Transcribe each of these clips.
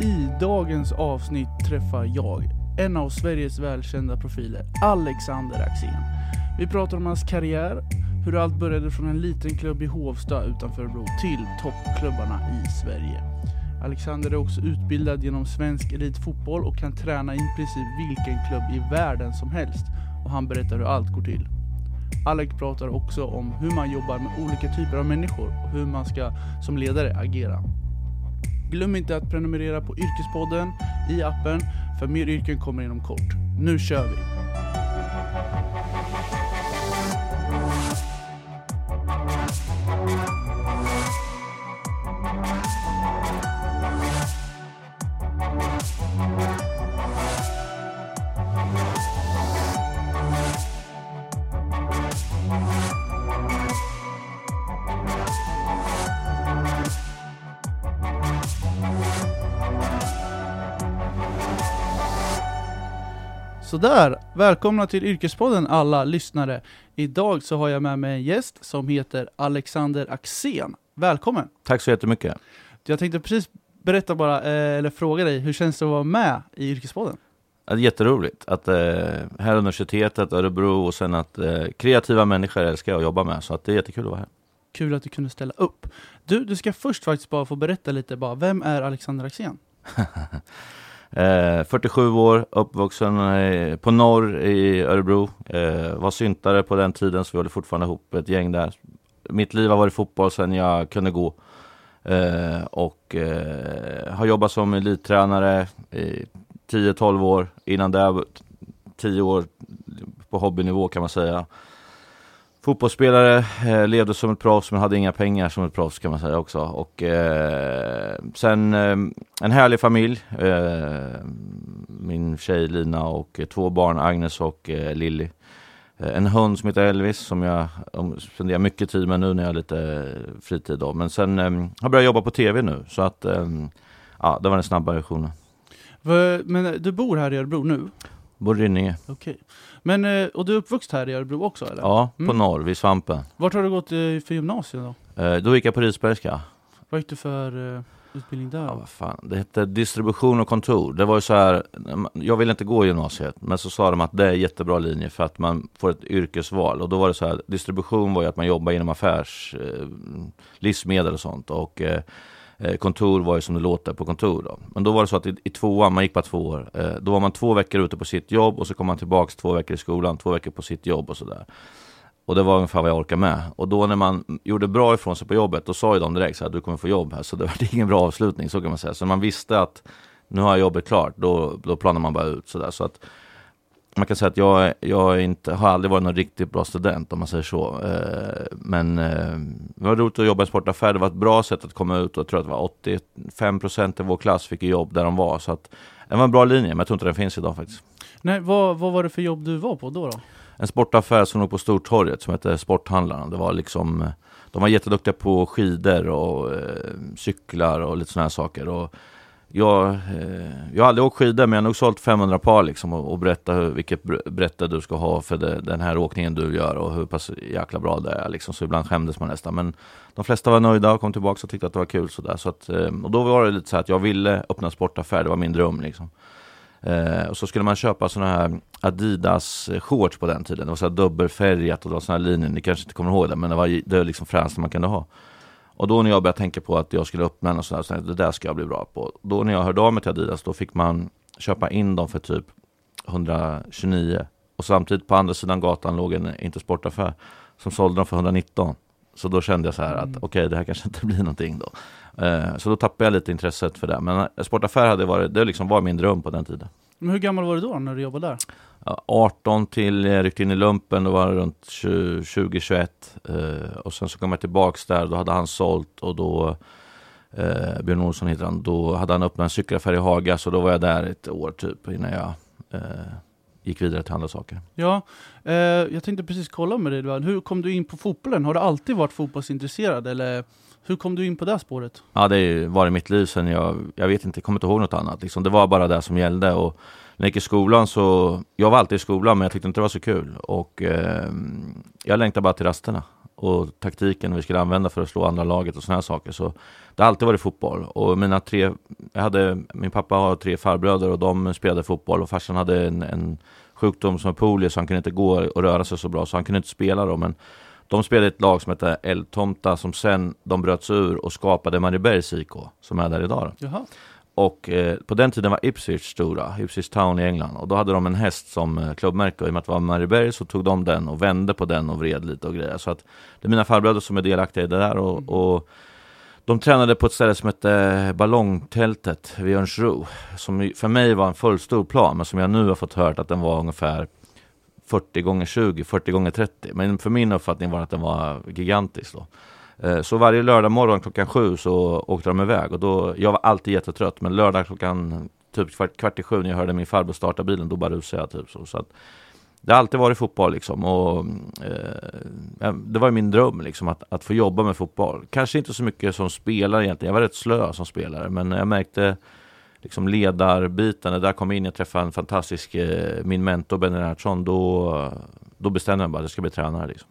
I dagens avsnitt träffar jag en av Sveriges välkända profiler, Alexander Axén. Vi pratar om hans karriär, hur allt började från en liten klubb i Hovsta utanför Örebro till toppklubbarna i Sverige. Alexander är också utbildad genom svensk elitfotboll och kan träna i princip vilken klubb i världen som helst och han berättar hur allt går till. Alex pratar också om hur man jobbar med olika typer av människor och hur man ska som ledare agera. Glöm inte att prenumerera på Yrkespodden i appen, för mer yrken kommer inom kort. Nu kör vi! Sådär, välkomna till Yrkespodden alla lyssnare. Idag så har jag med mig en gäst som heter Alexander Axén. Välkommen! Tack så jättemycket. Jag tänkte precis berätta bara, eh, eller fråga dig, hur känns det att vara med i Yrkespodden? Det är jätteroligt att eh, här universitetet, Örebro och sen att eh, kreativa människor älskar jag att jobba med, så att det är jättekul att vara här. Kul att du kunde ställa upp. Du, du ska först faktiskt bara få berätta lite bara, vem är Alexander Axén? Eh, 47 år, uppvuxen eh, på norr i Örebro. Eh, var syntare på den tiden så vi håller fortfarande ihop ett gäng där. Mitt liv har varit fotboll sedan jag kunde gå. Eh, och eh, har jobbat som elittränare i 10-12 år. Innan det 10 år på hobbynivå kan man säga. Fotbollsspelare, eh, levde som ett proffs men hade inga pengar som ett proffs kan man säga också. Och eh, sen eh, en härlig familj. Eh, min tjej Lina och två barn, Agnes och eh, Lilly. Eh, en hund som heter Elvis som jag spenderar mycket tid med nu när jag har lite fritid. Då. Men sen eh, har jag börjat jobba på tv nu så att ja, det var den snabba versionen. Men du bor här i Örebro nu? Bor i Rynninge. Okej. Men, eh, och du är uppvuxen här i Örebro också eller? Ja, på mm. norr, vid Svampen. Vart har du gått eh, för gymnasium då? Eh, då gick jag på Risbergska. Vad gick du för utbildning där? Ja, vad fan. Det hette distribution och kontor. Det var ju så här, jag ville inte gå gymnasiet, men så sa de att det är en jättebra linje för att man får ett yrkesval. Och då var det så här, distribution var ju att man jobbar inom affärs, livsmedel och sånt. Och Eh, kontor var ju som det låter på kontor. Då. Men då var det så att i, i tvåan, man gick bara två år, eh, då var man två veckor ute på sitt jobb och så kom man tillbaks två veckor i skolan, två veckor på sitt jobb och sådär. Och det var ungefär vad jag orkade med. Och då när man gjorde bra ifrån sig på jobbet, då sa ju de direkt så här, du kommer få jobb här. Så det var ingen bra avslutning, så kan man säga. Så man visste att nu har jag jobbet klart, då, då planar man bara ut sådär. Så att man kan säga att jag, jag inte, har aldrig varit någon riktigt bra student om man säger så. Eh, men eh, det var roligt att jobba i sportaffär. Det var ett bra sätt att komma ut och jag tror att det var 85 procent av vår klass fick jobb där de var. Så att det var en bra linje, men jag tror inte den finns idag faktiskt. Nej, vad, vad var det för jobb du var på då? då? En sportaffär som låg på Stortorget som hette Sporthandlarna. Det var liksom, de var jätteduktiga på skidor och eh, cyklar och lite sådana här saker. Och jag, eh, jag har aldrig åkt skidor men jag har nog sålt 500 par liksom och, och berätta hur, vilket brätte du ska ha för det, den här åkningen du gör och hur pass jäkla bra det är liksom. Så ibland skämdes man nästan. Men de flesta var nöjda och kom tillbaka och tyckte att det var kul sådär. Så att, eh, och då var det lite så att jag ville öppna sportaffär, det var min dröm liksom. Eh, och så skulle man köpa sådana här Adidas shorts på den tiden. Det var så här dubbelfärgat och det var sådana här linjer, ni kanske inte kommer ihåg det, men det var det var liksom fränaste man kunde ha. Och då när jag började tänka på att jag skulle öppna en och sådär, så det där ska jag bli bra på. Då när jag hörde av mig till Adidas, då fick man köpa in dem för typ 129. Och samtidigt på andra sidan gatan låg en Intersportaffär som sålde dem för 119. Så då kände jag så här att mm. okej, okay, det här kanske inte blir någonting då. Eh, så då tappade jag lite intresset för det. Men sportaffär hade varit, det liksom var min dröm på den tiden. Men hur gammal var du då när du jobbade där? 18 till jag ryckte in i lumpen, då var det runt 20-21. Eh, och sen så kom jag tillbaks där, då hade han sålt och då eh, Björn Olsson heter han, då hade han öppnat en cykelaffär i Haga så då var jag där ett år typ innan jag eh, gick vidare till andra saker. Ja, eh, jag tänkte precis kolla med dig, hur kom du in på fotbollen? Har du alltid varit fotbollsintresserad eller hur kom du in på det spåret? Ja, det har varit mitt liv sen jag, jag vet inte, kommer inte ihåg något annat. Liksom, det var bara det som gällde. Och när jag gick i skolan så, jag var alltid i skolan men jag tyckte inte det var så kul. Och eh, jag längtade bara till rasterna. och taktiken vi skulle använda för att slå andra laget och sådana saker. Så det har alltid varit fotboll. Och mina tre, jag hade, min pappa har tre farbröder och de spelade fotboll och farsan hade en, en sjukdom som polio så han kunde inte gå och röra sig så bra så han kunde inte spela då. Men de spelade ett lag som hette Eldtomta som sen de bröts ur och skapade Mariebergs IK som är där idag. Och eh, på den tiden var Ipswich stora, Ipswich Town i England. Och då hade de en häst som eh, klubbmärke. Och i och med att det var Marieberg så tog de den och vände på den och vred lite och grejer. Så att det är mina farbröder som är delaktiga i det där. Och, mm. och de tränade på ett ställe som hette Ballongtältet vid Örnsro. Som för mig var en fullstor plan, men som jag nu har fått hört att den var ungefär 40 gånger 20, 40 gånger 30. Men för min uppfattning var att den var gigantisk då. Eh, så varje lördag morgon klockan sju så åkte de iväg och då, jag var alltid jättetrött men lördag klockan typ kvart, kvart i sju när jag hörde min farbror starta bilen då bara rusade jag typ så. så att, det har alltid varit fotboll liksom och eh, det var min dröm liksom att, att få jobba med fotboll. Kanske inte så mycket som spelare egentligen, jag var rätt slö som spelare men jag märkte liksom ledarbiten, när jag kom in, jag träffade en fantastisk, eh, min mentor Benny Lennartsson, då, då bestämde jag bara att jag ska bli tränare liksom.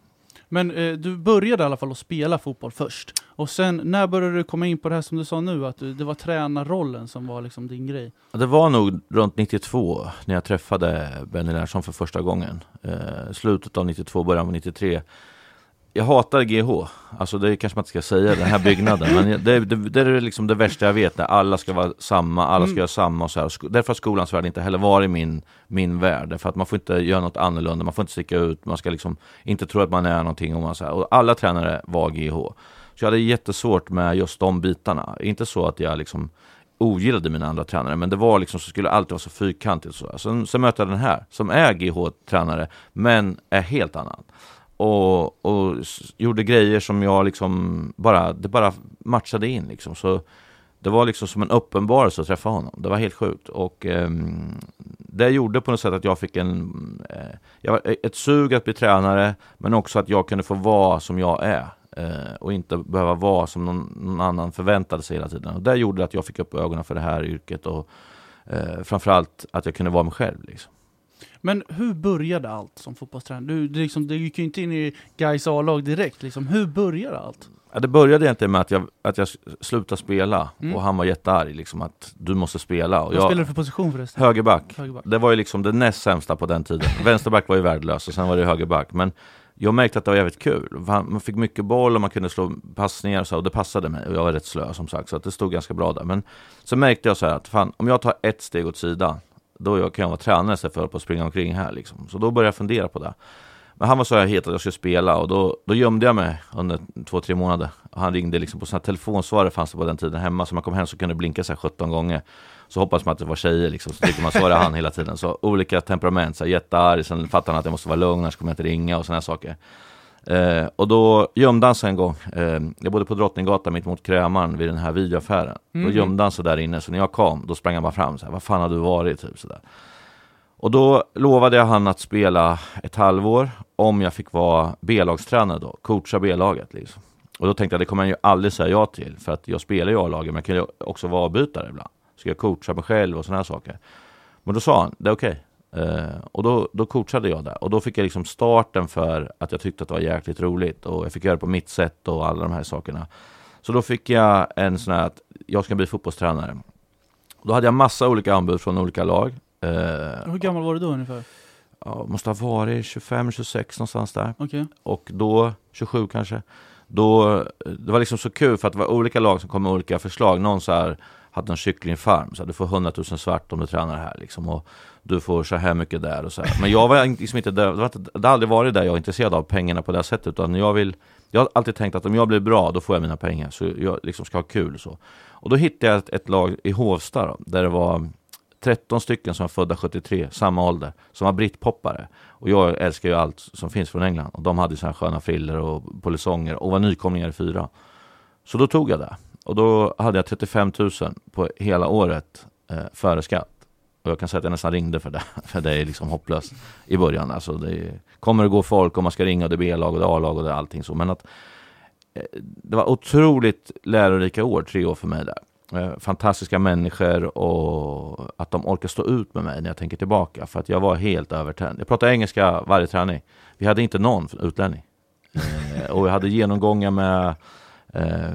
Men eh, du började i alla fall att spela fotboll först. Och sen, när började du komma in på det här som du sa nu, att du, det var tränarrollen som var liksom din grej? Det var nog runt 92, när jag träffade Benny Larsson för första gången. Eh, slutet av 92, början av 93 jag hatar GH, alltså det kanske man inte ska säga, den här byggnaden. men det, det, det, är liksom det värsta jag vet, när alla ska vara samma, alla ska mm. göra samma och så här. Därför har skolans värld inte heller varit min, min värld. Därför att man får inte göra något annorlunda, man får inte sticka ut, man ska liksom inte tro att man är någonting. Och, man så här. och alla tränare var GH. Så jag hade jättesvårt med just de bitarna. Inte så att jag liksom ogillade mina andra tränare, men det var liksom så skulle alltid vara så fyrkantigt. Så. Sen, sen möter jag den här, som är GH-tränare, men är helt annan och, och gjorde grejer som jag liksom bara, det bara matchade in liksom. Så det var liksom som en uppenbarelse att träffa honom. Det var helt sjukt. Och eh, det gjorde på något sätt att jag fick en, eh, jag, eh, ett sug att bli tränare, men också att jag kunde få vara som jag är. Eh, och inte behöva vara som någon, någon, annan förväntade sig hela tiden. Och det gjorde att jag fick upp ögonen för det här yrket och eh, framförallt att jag kunde vara mig själv. Liksom. Men hur började allt som fotbollstränare? Du, du, liksom, du gick ju inte in i Gais A-lag direkt, liksom. hur började allt? Ja, det började egentligen med att jag, att jag slutade spela mm. och han var jättearg liksom att du måste spela. Och Vad spelade du för position förresten? Högerback. högerback. Det var ju liksom det näst sämsta på den tiden. Vänsterback var ju värdelös och sen var det högerback. Men jag märkte att det var jävligt kul. Man fick mycket boll och man kunde slå passningar och så, och det passade mig. Och jag var rätt slö som sagt, så att det stod ganska bra där. Men så märkte jag så att fan, om jag tar ett steg åt sidan då kan jag vara tränare istället för att springa omkring här liksom. Så då började jag fundera på det. Men han var så här het att jag skulle spela och då, då gömde jag mig under två, tre månader. Och han ringde liksom på sådana telefonsvarare fanns det på den tiden hemma, så man kom hem så kunde det blinka så här 17 gånger. Så hoppas man att det var tjejer liksom, så tyckte man svara han hela tiden. Så olika temperament, så här, jättearg, sen fattade han att jag måste vara lugn, annars kommer jag inte ringa och sådana saker. Eh, och då gömde han sig en gång. Eh, jag bodde på Drottninggatan mitt mot Krämaren vid den här videoaffären. Mm. Då gömde han sig där inne, så när jag kom, då sprang han bara fram så här, vad fan har du varit? Typ, så där. Och då lovade jag han att spela ett halvår om jag fick vara B-lagstränare då, coacha B-laget. Liksom. Och då tänkte jag, det kommer han ju aldrig säga ja till, för att jag spelar ju A-laget, men jag kan ju också vara avbytare ibland. Ska jag coacha mig själv och sådana här saker. Men då sa han, det är okej. Okay. Uh, och då, då coachade jag där och då fick jag liksom starten för att jag tyckte att det var jäkligt roligt och jag fick göra det på mitt sätt och alla de här sakerna. Så då fick jag en sån här att jag ska bli fotbollstränare. Då hade jag massa olika anbud från olika lag. Uh, Hur gammal var du då ungefär? Ja, måste ha varit 25, 26 någonstans där. Okay. Och då, 27 kanske. Då, det var liksom så kul för att det var olika lag som kom med olika förslag. Någon så här hade en kycklingfarm, så här, du får 100 000 svart om du tränar här liksom. Och du får så här mycket där och så här. Men jag var liksom inte där, det, har aldrig varit där jag är intresserad av pengarna på det sättet, utan jag vill jag har alltid tänkt att om jag blir bra, då får jag mina pengar, så jag liksom ska ha kul så. Och då hittade jag ett, ett lag i Hovsta då, där det var 13 stycken som var födda 73, samma ålder, som var brittpoppare. Och jag älskar ju allt som finns från England. Och de hade så här sköna friller och polisonger och var nykomlingar i fyra. Så då tog jag det. Och då hade jag 35 000 på hela året eh, före skatt. Och jag kan säga att jag nästan ringde för det, för det är liksom hopplöst i början. Alltså det kommer att gå folk och man ska ringa och det är B-lag och det är A-lag och det är allting så. Men att eh, det var otroligt lärorika år, tre år för mig där. Eh, fantastiska människor och att de orkar stå ut med mig när jag tänker tillbaka. För att jag var helt övertänd. Jag pratade engelska varje träning. Vi hade inte någon utlänning. Eh, och jag hade genomgångar med eh,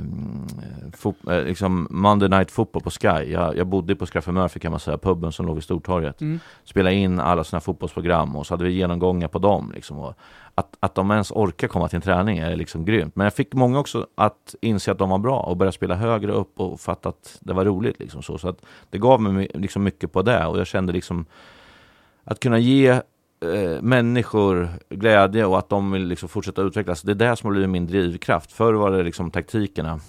eh, liksom Monday Night Football på Sky. Jag, jag bodde på Scruffy Murphy kan man säga, puben som låg vid Stortorget. Mm. Spelade in alla sina fotbollsprogram och så hade vi genomgångar på dem. Liksom, att, att de ens orkar komma till en träning är liksom grymt. Men jag fick många också att inse att de var bra och börja spela högre upp och fatta att det var roligt. Liksom så. så att det gav mig liksom mycket på det och jag kände liksom att kunna ge eh, människor glädje och att de vill liksom fortsätta utvecklas. Det är det som har blivit min drivkraft. Förr var det liksom taktikerna.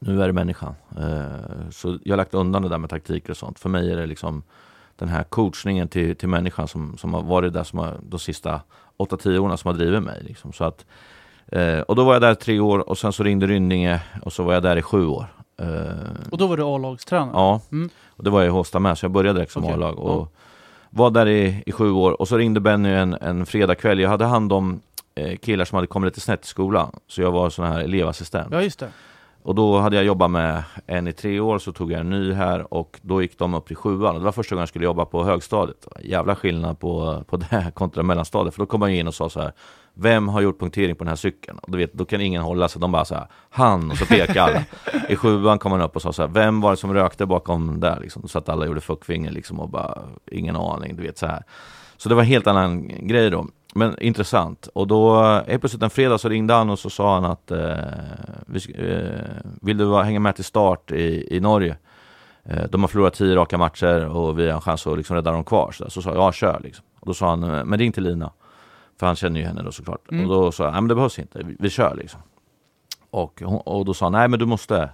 Nu är det människan. Eh, så jag har lagt undan det där med taktiker och sånt. För mig är det liksom den här coachningen till, till människan som, som har varit där som har, de sista 8-10 åren som har drivit mig. Liksom. Så att, eh, och då var jag där tre år och sen så ringde Rynninge och så var jag där i sju år. Eh, Och då var du A-lagstränare? Ja, Mm. och det var jag i Håsta med, så jag började direkt som Okej, A-lag. Och ja var där i, i sju år. Och så ringde Benny en, en fredagkväll. Jag hade hand om eh, killar som hade kommit lite snett i skolan. Så jag var sån här elevassistent. Ja, just det. Och då hade jag jobbat med en i tre år, så tog jag en ny här och då gick de upp till sjuan. Det var första gången jag skulle jobba på högstadiet. Jävla skillnad på, på det här kontra mellanstadiet. För då kom man ju in och sa så här Vem har gjort punktering på den här cykeln? Och du vet, då kan ingen hålla sig. De bara så här Han! Och så pekar alla. I sjuan kom man upp och sa så här Vem var det som rökte bakom där? Liksom. Så att alla gjorde fuckfinger liksom och bara Ingen aning, du vet så här. Så det var en helt annan grej då. Men intressant. Och då, helt plötsligt en fredag så ringde han och så sa han att eh, vi, eh, Vill du hänga med till start i, i Norge? Eh, de har förlorat tio raka matcher och vi har en chans att liksom rädda dem kvar. Så, så sa jag, ja kör liksom. Och då sa han, eh, men ring till Lina. För han känner ju henne då såklart. Mm. Och då sa jag, nej men det behövs inte, vi, vi kör liksom. Och, och då sa han, nej men du måste.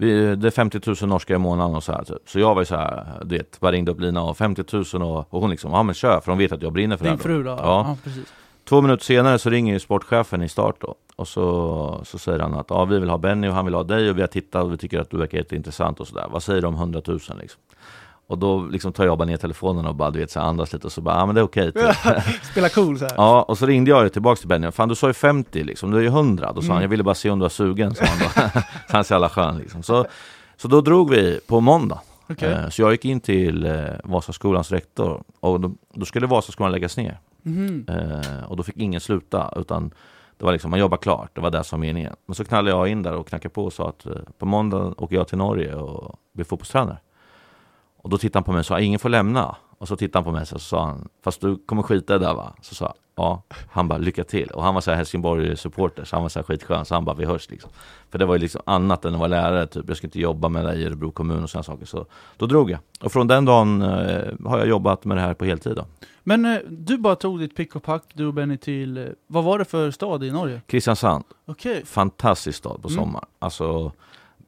Vi, det är 50 000 norska i månaden och så här typ. Så jag var ju så här, du vet, bara ringde upp Lina och 50 000 och, och hon liksom, ja men kör för hon vet att jag brinner för det Din fru då? Ja. ja precis. Två minuter senare så ringer ju sportchefen i start då. Och så, så säger han att ja, vi vill ha Benny och han vill ha dig och vi har tittat och vi tycker att du verkar jätteintressant och sådär. Vad säger du om 100 000 liksom? Och då liksom tar jag bara ner telefonen och bara du vet så andas lite och så bara, ja men det är okej typ. Spela cool så här. Ja, och så ringde jag tillbaks till Benny. Fan du sa ju 50 liksom, du är ju 100. Då sa han, Mm. jag ville bara se om du var sugen. Så han, då. han är så jävla skön liksom. Så, så då drog vi på måndag. Okej. Eh, Så jag gick in till eh, Vasaskolans rektor och då, då skulle Vasaskolan läggas ner. Eh, och då fick ingen sluta utan det var liksom, man jobbar klart, det var det som meningen. Men så knallade jag in där och knackade på och sa att på måndag åker jag till Norge och blir fotbollstränare. Och då tittade han på mig och sa, ingen får lämna. Och så tittade han på mig och så sa han, fast du kommer skita i det där va? Så sa ja. Han bara, lycka till. Och han var så här Helsingborg-supporter, så han var så här skitskön, så han bara, vi hörs liksom. För det var ju liksom annat än att vara lärare, typ. Jag skulle inte jobba med det i Örebro kommun och sådana saker. Så då drog jag. Och från den dagen eh, har jag jobbat med det här på heltid då. Men eh, du bara tog ditt pick och pack, du och Benny till, eh, vad var det för stad i Norge? Kristiansand. Okej. fantastisk stad på Mm. sommar. Alltså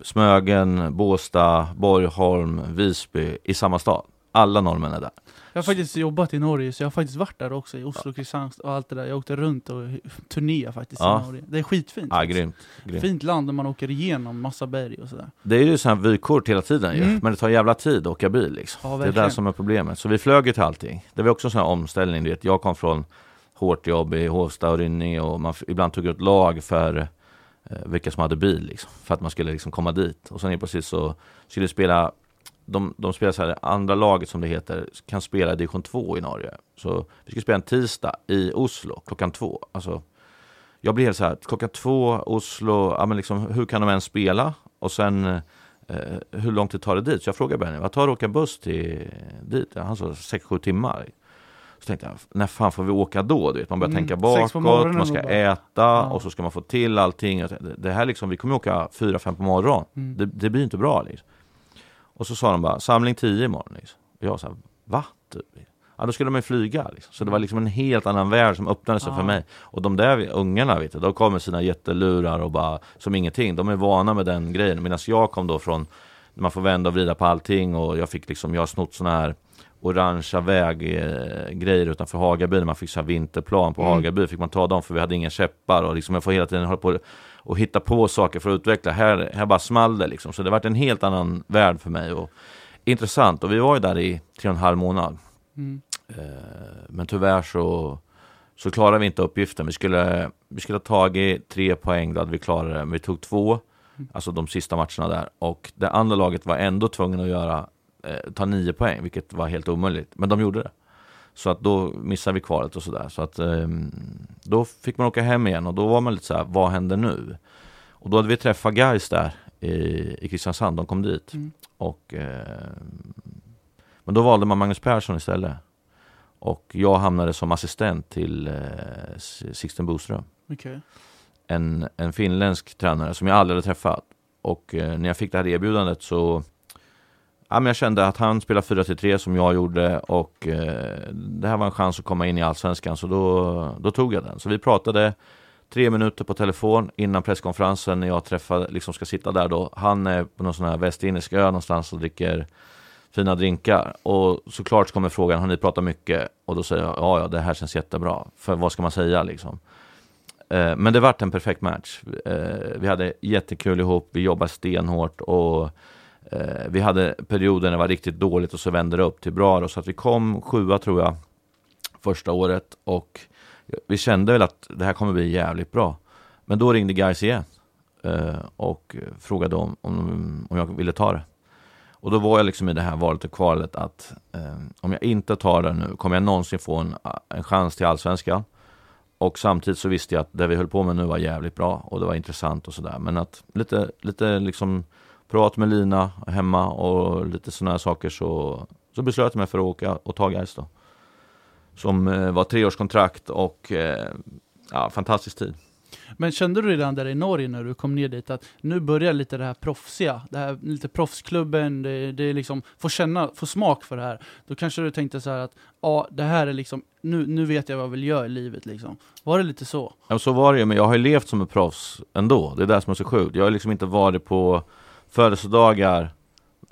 Smögen, Båstad, Borgholm, Visby i samma stad. Alla norrmän är där. Jag har faktiskt jobbat i Norge, så jag har faktiskt varit där också, i Oslo, Kristianstad och allt det där. Jag åkte runt och turnerade faktiskt Ja. i Norge. Det är skitfint. Ja, grymt, grymt. Fint land där man åker igenom massa berg och sådär. Det är ju här vykort hela tiden ju. Mm. Men det tar jävla tid att åka bil liksom. Ja, det är det som är problemet. Så vi flög ju till allting. Det var också en sån här omställning. Du vet. Jag kom från hårt jobb i Hovsta och Rynninge och man ibland tog ut lag för Eh, vilka som hade bil liksom, för att man skulle liksom komma dit. Och sen helt plötsligt så skulle vi spela de, de spelar så här, andra laget som det heter kan spela i division 2 i Norge. Så vi skulle spela en tisdag i Oslo klockan två. Alltså, jag blir helt så här, klockan två, Oslo, ja, men liksom, hur kan de ens spela? Och sen eh, hur lång tid tar det dit? Så jag frågade Benny, vad tar det att åka buss till dit? Han sa 6-7 timmar. Så tänkte jag, när fan får vi åka då? Du vet, man börjar Mm, tänka bakåt, man ska äta Ja. och så ska man få till allting. Det här liksom, vi kommer åka 4-5 på morgonen. Mm. Det, det blir inte bra liksom. Och så sa de bara, samling 10 imorgon. Liksom. Och jag sa, va? Typ. Ja, då skulle man ju flyga. Liksom. Så det var liksom en helt annan värld som öppnade sig Ja. för mig. Och de där ungarna, vet du, de kom med sina jättelurar och bara som ingenting. De är vana med den grejen. Medan jag kom då från, man får vända och vrida på allting och jag fick liksom, jag har snott såna här orangea väggrejer utanför Hagaby när man fick så vinterplan på Mm. Hagaby fick man ta dem för vi hade inga käppar och liksom jag får hela tiden hålla på och hitta på saker för att utveckla. Här, här bara small det liksom. Så det varit en helt annan värld för mig. Och intressant. Och vi var ju där i tre och en halv månad. Mm. Eh, Men tyvärr så, så klarade vi inte uppgiften. Vi skulle, vi skulle ha tagit tre poäng, då hade vi klarat det. Men vi tog två, alltså de sista matcherna där. Och det andra laget var ändå tvungen att göra, eh, ta nio poäng, vilket var helt omöjligt. Men de gjorde det. Så att då missade vi kvalet och sådär. Så att eh, då fick man åka hem igen och då var man lite så här, vad händer nu? Och då hade vi träffat guys där i, i Kristiansand, de kom dit. Mm. Och, eh, men då valde man Magnus Persson istället. Och jag hamnade som assistent till eh, Sixten Boström. Okej. En, en finländsk tränare som jag aldrig hade träffat. Och eh, när jag fick det här erbjudandet så ja, men jag kände att han spelade 4-3 som jag gjorde och eh, det här var en chans att komma in i Allsvenskan så då, då tog jag den. Så vi pratade tre minuter på telefon innan presskonferensen när jag träffade, liksom ska sitta där då. Han är på någon sån här västindisk ö någonstans och dricker fina drinkar. Och såklart så kommer frågan, har ni pratat mycket? Och då säger jag, ja ja det här känns jättebra. För vad ska man säga liksom? Eh, men det vart en perfekt match. Eh, vi hade jättekul ihop, vi jobbade stenhårt och Eh, vi hade perioder när det var riktigt dåligt och så vände det upp till bra. Då, så att vi kom sjua tror jag första året och vi kände väl att det här kommer bli jävligt bra. Men då ringde guys igen eh, och frågade om, om, om jag ville ta det. Och då var jag liksom i det här valet och kvalet att eh, om jag inte tar det nu, kommer jag någonsin få en, en chans till allsvenskan? Och samtidigt så visste jag att det vi höll på med nu var jävligt bra och det var intressant och sådär. Men att lite, lite liksom prat med Lina hemma och lite sådana här saker så, så beslöt jag mig för att åka och ta Gais då. Som eh, var treårskontrakt och eh, ja, fantastisk tid. Men kände du redan där i Norge när du kom ner dit att nu börjar lite det här proffsiga, det här lite proffsklubben, det, det är liksom, få känna, få smak för det här. Då kanske du tänkte så här att, ja det här är liksom, nu, nu vet jag vad jag vill göra i livet liksom. Var det lite så? Ja, så var det ju, men jag har ju levt som en proffs ändå. Det är det som är så sjukt. Jag har liksom inte varit på födelsedagar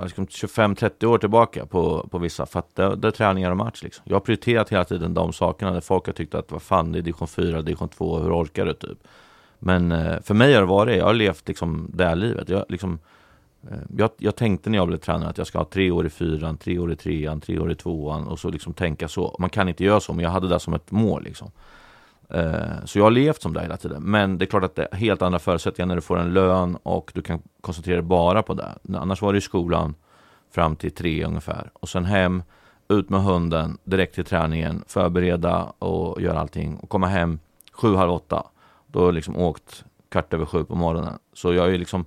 liksom 25-30 år tillbaka på, på vissa, för att det, det är träningar och match liksom. Jag har prioriterat hela tiden de sakerna där folk har tyckt att vad fan, det är division 4, division 2, hur orkar du typ? Men eh, för mig har det varit, jag har levt liksom det här livet. Jag, liksom, eh, jag, jag tänkte när jag blev tränare att jag ska ha tre år i fyran, tre år i trean, tre år i tvåan och så liksom tänka så. Man kan inte göra så, men jag hade det som ett mål liksom. Eh, så jag har levt som det hela tiden. Men det är klart att det är helt andra förutsättningar när du får en lön och du kan koncentrera dig bara på det. Annars var det i skolan fram till tre ungefär. Och sen hem, ut med hunden, direkt till träningen, förbereda och göra allting. Och komma hem sju, halv åtta. Då har jag liksom åkt kvart över sju på morgonen. Så jag är liksom,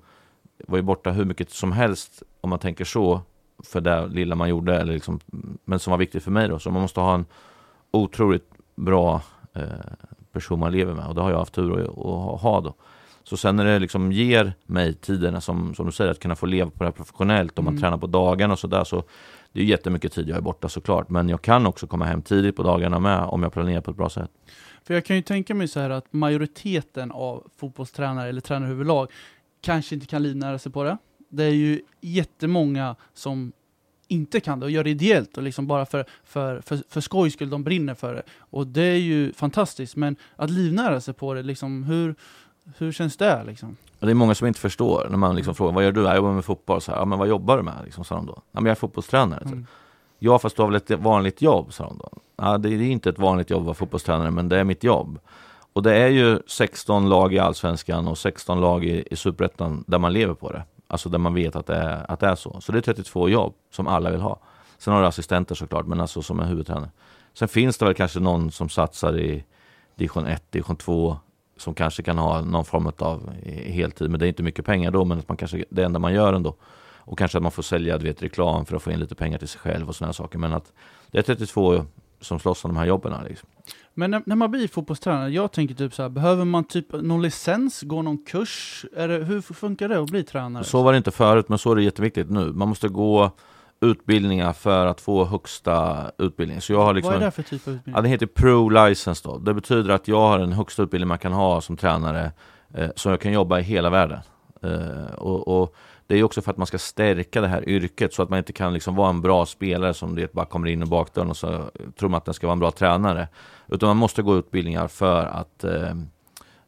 var ju borta hur mycket som helst om man tänker så. För det lilla man gjorde, eller liksom, men som var viktigt för mig då. Så man måste ha en otroligt bra person man lever med och det har jag haft tur att, ha då. Så sen när det liksom ger mig tiderna som, som du säger, att kunna få leva på det här professionellt och man Mm. tränar på dagarna och sådär så det är jättemycket tid jag är borta såklart men jag kan också komma hem tidigt på dagarna med om jag planerar på ett bra sätt. För jag kan ju tänka mig så här att majoriteten av fotbollstränare eller tränare överlag kanske inte kan livnära sig på det. Det är ju jättemånga som inte kan det och gör det ideellt och liksom bara för, för, för, för skojs skull, de brinner för det. Och det är ju fantastiskt, men att livnära sig på det, liksom, hur, hur känns det liksom? Och det är många som inte förstår när man liksom frågar vad gör du? Jag jobbar med fotboll. Så här, ja, men vad jobbar du med? Liksom, sa de då. Ja, men jag är fotbollstränare. Mm. Ja, fast du har väl ett vanligt jobb, sa de då. Ja, det är inte ett vanligt jobb att vara fotbollstränare, men det är mitt jobb. Och det är ju 16 lag i Allsvenskan och 16 lag i, i Superettan där man lever på det. Alltså där man vet att det, är, att det är så. Så det är 32 jobb som alla vill ha. Sen har du assistenter såklart, men alltså som är huvudtränare. Sen finns det väl kanske någon som satsar i division 1, division 2 som kanske kan ha någon form av eh, heltid, men det är inte mycket pengar då, men att man kanske, det enda man gör ändå. Och kanske att man får sälja du vet, reklam för att få in lite pengar till sig själv och sådana saker. Men att det är 32 som slåss om de här jobben. Liksom. Men när, när man blir fotbollstränare, jag tänker typ så här, behöver man typ någon licens, gå någon kurs? Det, hur funkar det att bli tränare? Så var det inte förut, men så är det jätteviktigt nu. Man måste gå utbildningar för att få högsta utbildning. Så jag har liksom Vad är det för typ av utbildning? Ja, det heter Pro License då. Det betyder att jag har den högsta utbildning man kan ha som tränare, eh, så jag kan jobba i hela världen. Eh, och, och det är också för att man ska stärka det här yrket så att man inte kan liksom vara en bra spelare som det bara kommer in i bakdörren och så eh, tror man att den ska vara en bra tränare. Utan man måste gå utbildningar för att eh,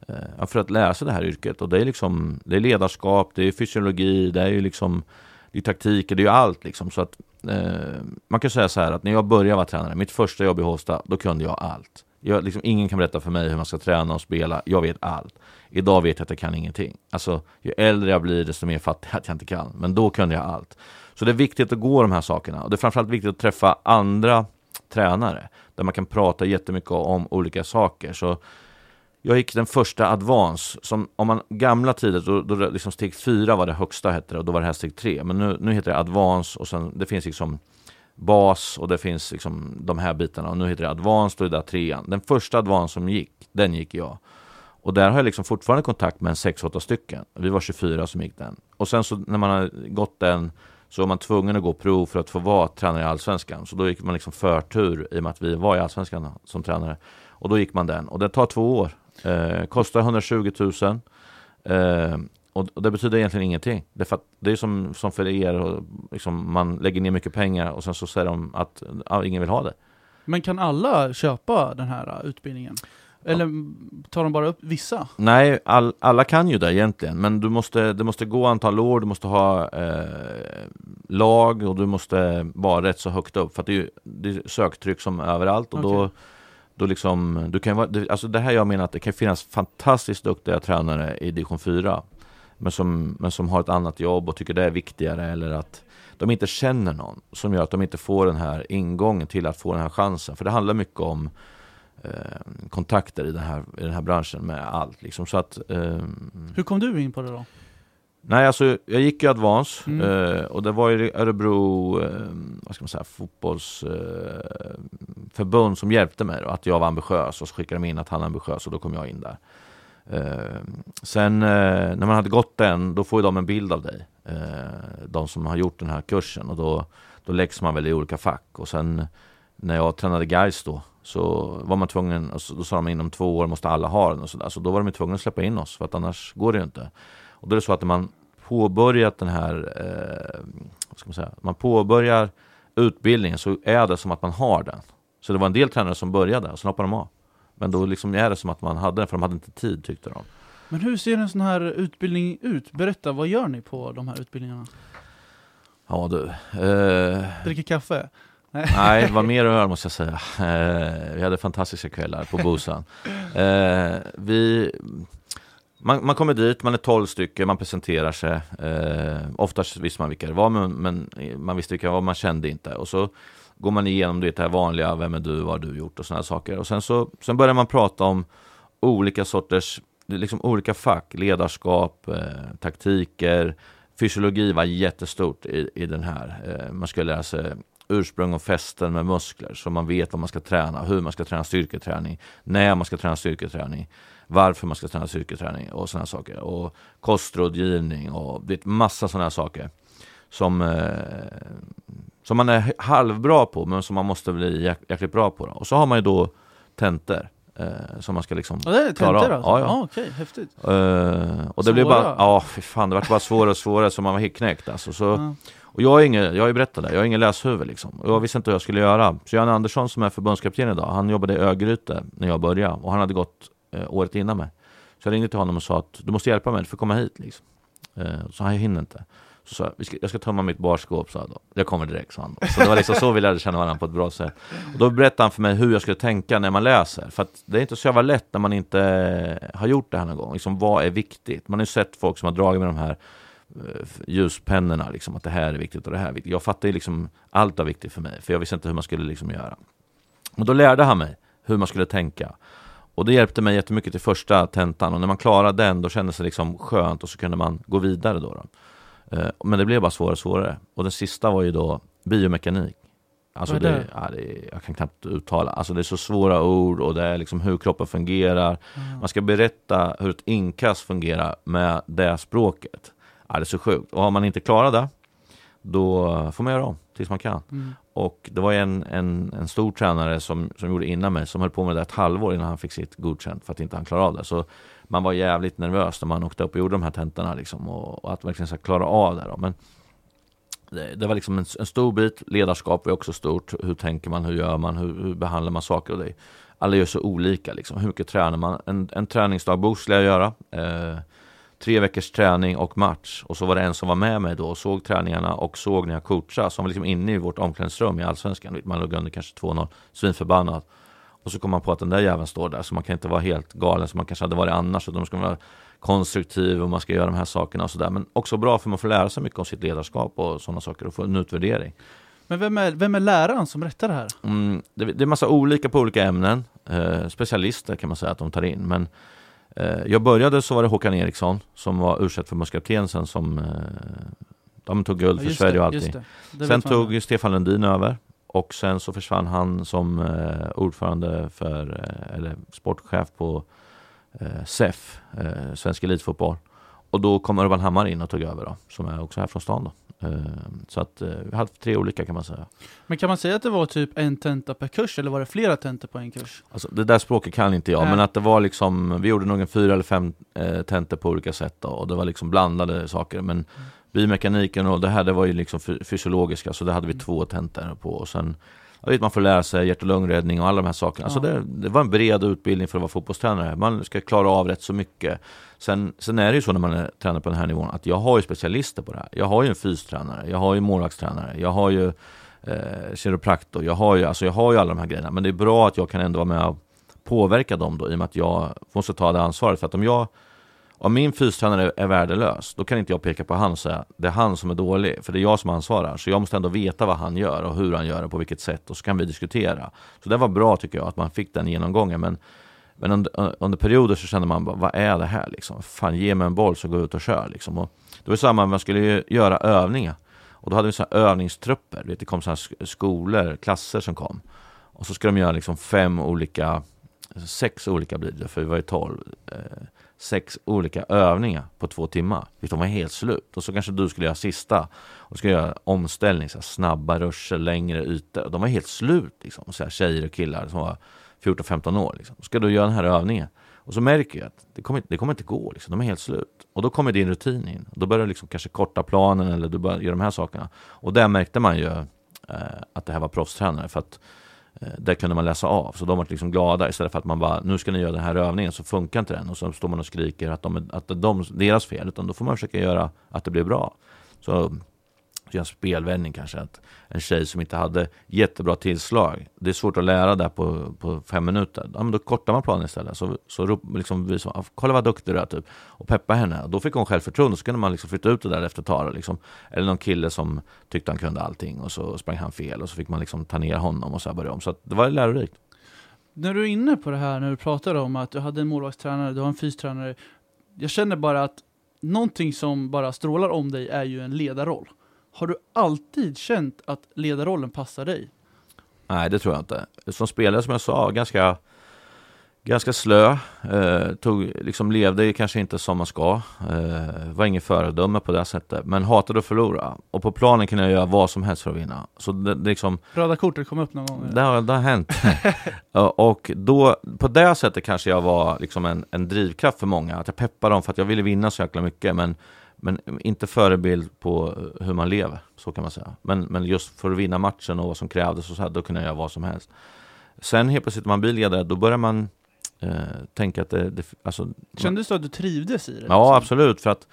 eh för att lära sig det här yrket. Och det är liksom det är ledarskap, det är fysiologi, det är ju liksom det är taktiker, det är ju allt liksom. Så att eh, man kan säga så här att när jag började vara tränare, mitt första jobb i Hovsta, då kunde jag allt. Jag, liksom, ingen kan berätta för mig hur man ska träna och spela, jag vet allt. Idag vet jag att jag kan ingenting. Alltså, ju äldre jag blir, desto mer fattig att jag inte kan. Men då kunde jag allt. Så det är viktigt att gå de här sakerna. Och det är framförallt viktigt att träffa andra tränare. Där man kan prata jättemycket om olika saker. Så jag gick den första Advance, som om man gamla tider, då, då liksom steg fyra var det högsta hette det, och då var det här steg tre. Men nu, nu heter det Advance och sen det finns liksom bas och det finns liksom de här bitarna och nu heter det Advanced och det där trean. Den första Advanced som gick, den gick jag. Och där har jag liksom fortfarande kontakt med en 6-8 stycken. Vi var 24 som gick den. Och sen så när man har gått den så är man tvungen att gå prov för att få vara tränare i Allsvenskan. Så då gick man liksom förtur i och med att vi var i Allsvenskan som tränare. Och då gick man den. Och det tar två år. Eh, kostar 120 000. Eh, och, och, det betyder egentligen ingenting. Det är, det är som, som för er, och liksom, man lägger ner mycket pengar och sen så säger de att ah, ingen vill ha det. Men kan alla köpa den här uh, utbildningen? Eller tar de bara upp vissa? Nej, all, alla kan ju det egentligen, men du måste, det måste gå antal år, du måste ha eh, lag och du måste vara rätt så högt upp, för det är, det är söktryck som överallt och okay. då då liksom, du kan vara, alltså det här jag menar att det kan finnas fantastiskt duktiga tränare i division 4 men som, men som har ett annat jobb och tycker det är viktigare eller att de inte känner någon som gör att de inte får den här ingången till att få den här chansen. För det handlar mycket om eh, kontakter i den, här, i den här branschen med allt. Liksom. Så att, eh, Hur kom du in på det då? Nej, alltså jag gick ju Advance mm. eh, och det var ju Örebro eh, vad ska man säga, fotbollsförbund eh, som hjälpte mig då, att jag var ambitiös och så skickade de in att han är ambitiös och då kom jag in där. Eh, sen eh, när man hade gått den, då får ju de en bild av dig. Eh, de som har gjort den här kursen och då, då läggs man väl i olika fack. Och sen när jag tränade guys då, så var man tvungen, alltså, då sa de inom två år måste alla ha den och sådär. Så då var de tvungna att släppa in oss, för att annars går det ju inte. Och då är det så att när man påbörjat den här, eh, vad ska man säga, man påbörjar utbildningen så är det som att man har den. Så det var en del tränare som började och sen hoppade de av. Men då liksom är det som att man hade den, för de hade inte tid tyckte de. Men hur ser en sån här utbildning ut? Berätta, vad gör ni på de här utbildningarna? Ja du. Eh... Dricker kaffe? Nej, det var mer öl måste jag säga. Eh, vi hade fantastiska kvällar på Bosan. Eh, vi, man, man, kommer dit, man är 12 stycken, man presenterar sig. Eh, oftast visste man vilka det var, men, men man visste vilka det var, man kände inte. Och så går man igenom det här vanliga, vem är du, vad har du gjort och sådana saker. Och sen så sen börjar man prata om olika sorters, liksom olika fack, ledarskap, eh, taktiker, fysiologi var jättestort i, i den här. Eh, man skulle lära sig ursprung och fästen med muskler så man vet vad man ska träna, hur man ska träna styrketräning, när man ska träna styrketräning, varför man ska träna styrketräning och sådana saker. Och kostrådgivning och det är massa sådana saker som eh, som man är halvbra på men som man måste bli jäk jäkligt bra på. Då. Och så har man ju då tentor eh, som man ska liksom ja, det är klara av. Alltså. Ja, ja. Ah, okay, häftigt. Eh, och det blev bara, ja fy fan, det vart bara svårare och svårare så man var helt knäckt alltså. Så, ja. Och jag är ingen, jag har ju berättat det, jag har ingen läshuvud liksom. Och jag visste inte hur jag skulle göra. Så Jan Andersson som är förbundskapten idag, han jobbade i Örgryte när jag började och han hade gått eh, året innan mig. Så jag ringde till honom och sa att du måste hjälpa mig, du får komma hit liksom. Eh, så han hinner inte. Så sa jag, jag ska tömma mitt barskåp, sa jag då. Jag kommer direkt, sa han då. Så det var liksom så vi lärde känna varandra på ett bra sätt. Och då berättade han för mig hur jag skulle tänka när man läser. För att det är inte så jävla lätt när man inte eh, har gjort det här någon gång. Liksom, vad är viktigt? Man har ju sett folk som har dragit med de här eh, ljuspennorna, liksom, att det här är viktigt och det här är viktigt. Jag fattade ju liksom, allt var viktigt för mig, för jag visste inte hur man skulle liksom göra. Men då lärde han mig hur man skulle tänka. Och det hjälpte mig jättemycket till första tentan och när man klarade den då kändes det liksom skönt och så kunde man gå vidare då. då. Eh, men det blev bara svårare och svårare. Och den sista var ju då biomekanik. Alltså det, det? Ja, det, jag kan knappt uttala. Alltså det är så svåra ord och det är liksom hur kroppen fungerar. Mm. Man ska berätta hur ett inkast fungerar med det språket. Ja, det är så sjukt. Och har man inte klarat det, då får man göra om tills man kan. Mm. Och det var en, en, en stor tränare som, som gjorde innan mig, som höll på med det ett halvår innan han fick sitt godkänt för att inte han klarade av det. Så man var jävligt nervös när man åkte upp och gjorde de här tentorna liksom, och, och, att verkligen så klara av det. Då. Men det, det var liksom en, en, stor bit, ledarskap är också stort. Hur tänker man, hur gör man, hur, hur behandlar man saker och det. Alla gör så olika liksom. Hur mycket tränar man? En, en träningsdagbok skulle jag göra. Eh, tre veckors träning och match. Och så var det en som var med mig då och såg träningarna och såg när jag coachade. Som var liksom inne i vårt omklädningsrum i Allsvenskan. Man låg under kanske 2-0, svinförbannad. Och så kom man på att den där jäveln står där, så man kan inte vara helt galen som man kanske hade varit annars. Utan man ska vara konstruktiv och man ska göra de här sakerna och sådär. Men också bra för man får lära sig mycket om sitt ledarskap och sådana saker och få en utvärdering. Men vem är, vem är läraren som rättar det här? Mm, det, det är massa olika på olika ämnen. Eh, specialister kan man säga att de tar in. Men eh, jag började så var det Håkan Eriksson som var u förbundskapten sen som eh, de tog guld för Sverige det, och allting. det. Det Sen tog Stefan Lundin över och sen så försvann han som eh, ordförande för, eh, eller sportchef på eh, SEF, eh, Svensk Elitfotboll. Och då kom Urban Hammar in och tog över då, som är också här från stan då. Eh, så att eh, vi hade tre olika kan man säga. Men kan man säga att det var typ en tenta per kurs, eller var det flera tentor på en kurs? Alltså, det där språket kan inte jag, Nej. men att det var liksom, vi gjorde nog en fyra eller fem eh, tentor på olika sätt då, och det var liksom blandade saker. Men biomekaniken och det här, det var ju liksom fy- fysiologiska, så det hade vi Mm. två tentor på. Och sen, jag vet, man får lära sig hjärt och lungräddning och alla de här sakerna. Alltså Ja. det, det var en bred utbildning för att vara fotbollstränare. Man ska klara av rätt så mycket. Sen, sen är det ju så när man är tränare på den här nivån, att jag har ju specialister på det här. Jag har ju en fystränare, jag har ju målvaktstränare, jag har ju eh, kiropraktor, jag har, ju, alltså jag har ju alla de här grejerna. Men det är bra att jag kan ändå vara med och påverka dem då, i och med att jag måste ta det ansvaret. För att om jag om min fystränare är värdelös, då kan inte jag peka på han och säga det är han som är dålig, för det är jag som ansvarar. Så jag måste ändå veta vad han gör och hur han gör det, på vilket sätt, och så kan vi diskutera. Så det var bra tycker jag, att man fick den genomgången. Men, men under, under perioder så kände man, bara, vad är det här liksom? Fan, ge mig en boll så går jag ut och kör liksom. Och det var samma, man skulle ju göra övningar. Och då hade vi så här övningstrupper, det kom så här skolor, klasser som kom. Och så skulle de göra liksom fem olika, sex olika blir det, för vi var ju tolv. Eh, Sex olika övningar på två timmar. De var helt slut. Och så kanske du skulle göra sista. Och ska göra omställning, så här, snabba ruscher, längre ytor. De var helt slut. Liksom. Så här, tjejer och killar som var 14-15 år. Liksom. Ska du göra den här övningen? Och så märker jag att det kommer, inte- det kommer inte gå. Liksom. De är helt slut. Och då kommer din rutin in. Då börjar du liksom kanske korta planen eller du börjar göra de här sakerna. Och där märkte man ju eh, att det här var proffstränare. För att Eh, Eh, där kunde man läsa av, så de var liksom glada. Istället för att man bara Nu ska ni göra den här övningen, så funkar inte den. Och så står man och skriker att, de, att det är de, deras fel. Utan då får man försöka göra att det blir bra. Så göra en spelvändning kanske att En tjej som inte hade jättebra tillslag Det är svårt att lära där på, på fem minuter ja, men Då kortar man planen istället Så, så liksom vi ah, kolla vad duktig du är typ Och peppa henne, och då fick hon självförtroende Så kunde man liksom flytta ut det där efter ett tag liksom. Eller någon kille som tyckte han kunde allting och så sprang han fel och så fick man liksom ta ner honom och så här börja om. Så att det var lärorikt. När du är inne på det här, när du pratar om att du hade en målvaktstränare, du har en fystränare. Jag känner bara att någonting som bara strålar om dig är ju en ledarroll. Har du alltid känt att ledarrollen passar dig? Nej, det tror jag inte. Som spelare, som jag sa, ganska, ganska slö. Eh, tog, liksom levde kanske inte som man ska. Eh, var ingen föredöme på det sättet. Men hatade att förlora. Och på planen kunde jag göra vad som helst för att vinna. Så det, det liksom, Röda kortet kom upp någon gång? Det har, det har hänt. Och då, på det sättet kanske jag var liksom en, en drivkraft för många. Att jag peppade dem för att jag ville vinna så jäkla mycket. Men, men inte förebild på hur man lever, så kan man säga. Men, men just för att vinna matchen och vad som krävdes, och så här, då kunde jag göra vad som helst. Sen helt plötsligt när man blir ledare, då börjar man eh, tänka att det, det alltså, Kändes det att du trivdes i det? Ja, liksom? absolut. För att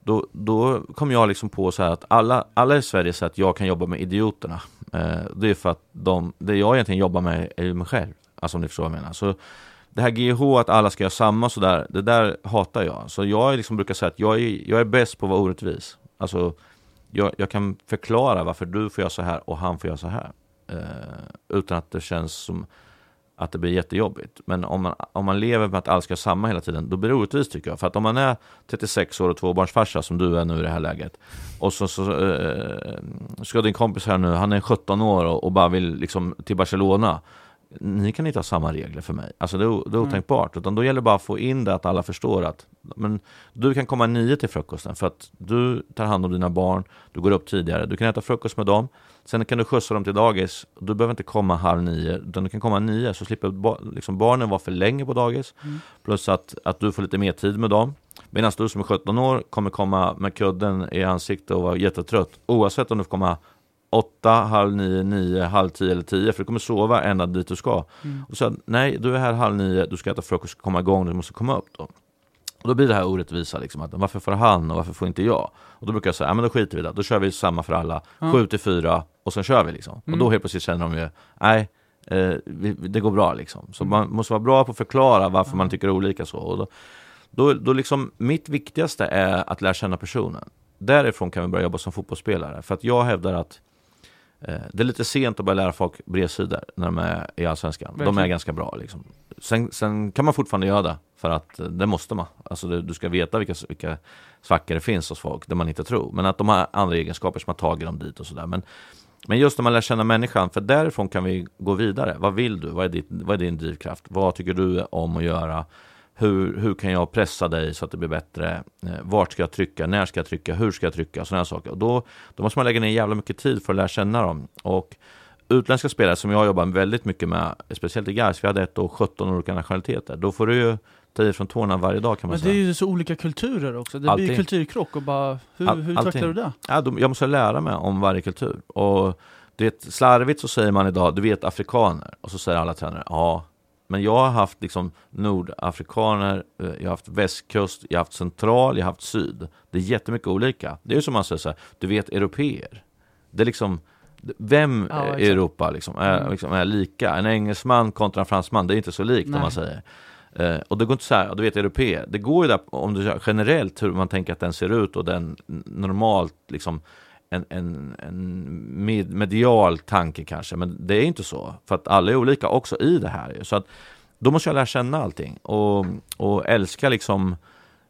då, då kom jag liksom på så här att alla, alla i Sverige säger att jag kan jobba med idioterna. Eh, det är för att de, det jag egentligen jobbar med är ju mig själv. Alltså om ni förstår vad jag menar. Så det här GH, att alla ska göra samma sådär, det där hatar jag. Så jag liksom brukar säga att jag är, jag är bäst på att vara orättvis. Alltså, jag, jag kan förklara varför du får göra så här och han får göra så här. Eh, utan att det känns som att det blir jättejobbigt. Men om man, om man lever med att alla ska göra samma hela tiden, då blir det orättvist tycker jag. För att om man är 36 år och tvåbarnsfarsa som du är nu i det här läget och så, så eh, ska din kompis här nu, han är 17 år och, och bara vill liksom till Barcelona. Ni kan inte ha samma regler för mig. Alltså det är, det är Mm. otänkbart. Utan då gäller det bara att få in det att alla förstår att men du kan komma nio till frukosten för att du tar hand om dina barn, du går upp tidigare, du kan äta frukost med dem, sen kan du skjutsa dem till dagis, du behöver inte komma halv nio, utan du kan komma nio, så slipper liksom barnen vara för länge på dagis, Mm. plus att, att du får lite mer tid med dem. Medan du som är 17 år kommer komma med kudden i ansiktet och vara jättetrött, oavsett om du får komma åtta, halv nio, nio, halv tio eller tio, för du kommer sova ända dit du ska. Mm. Och så nej, du är här halv nio, du ska äta frukost, komma igång, du måste komma upp då. Och då blir det här orättvisa, liksom, att varför får han och varför får inte jag? Och då brukar jag säga, ja men då skiter vi i det, då kör vi samma för alla, Ja. sju till fyra och sen kör vi liksom. Mm. Och då helt plötsligt känner de ju, nej, eh, vi, det går bra liksom. Så Mm. man måste vara bra på att förklara varför man tycker olika så. Och då, då, då liksom, mitt viktigaste är att lära känna personen. Därifrån kan vi börja jobba som fotbollsspelare. För att jag hävdar att det är lite sent att börja lära folk bredsidor när de är i Allsvenskan. De är ganska bra liksom. sen, sen kan man fortfarande göra det, för att eh, det måste man. Alltså du, du ska veta vilka, vilka svackor det finns hos folk, det man inte tror. Men att de har andra egenskaper som har tagit dem dit och sådär. Men, men just när man lär känna människan, för därifrån kan vi gå vidare. Vad vill du? Vad är, ditt, vad är din drivkraft? Vad tycker du om att göra? Hur, hur kan jag pressa dig så att det blir bättre? Eh, vart ska jag trycka? När ska jag trycka? Hur ska jag trycka? Sådana saker. Och då, då måste man lägga ner jävla mycket tid för att lära känna dem. Och utländska spelare som jag jobbar väldigt mycket med, speciellt i Gais, vi hade ett och 17 olika nationaliteter. Då får du ju ta i från tårna varje dag kan man Men det säga. är ju så olika kulturer också. Det blir Allting. ju kulturkrock och bara, hur, All- hur tacklar du det? Ja, de, jag måste lära mig om varje kultur. Och du vet, slarvigt så säger man idag, du vet afrikaner. Och så säger alla tränare, ja. Men jag har haft liksom nordafrikaner, eh, jag har haft västkust, jag har haft central, jag har haft syd. Det är jättemycket olika. Det är ju som man säger så här, du vet europeer. Det är liksom, vem Ja, i. Europa liksom är, Mm. liksom är lika? En engelsman kontra en fransman, det är inte så likt om Nej. man säger. Eh, och det går inte så här, du vet europeer, det går ju där om du generellt hur man tänker att den ser ut och den normalt liksom en, en, en med, medial tanke kanske, men det är inte så. För att alla är olika också i det här. Så att då måste jag lära känna allting och, och älska liksom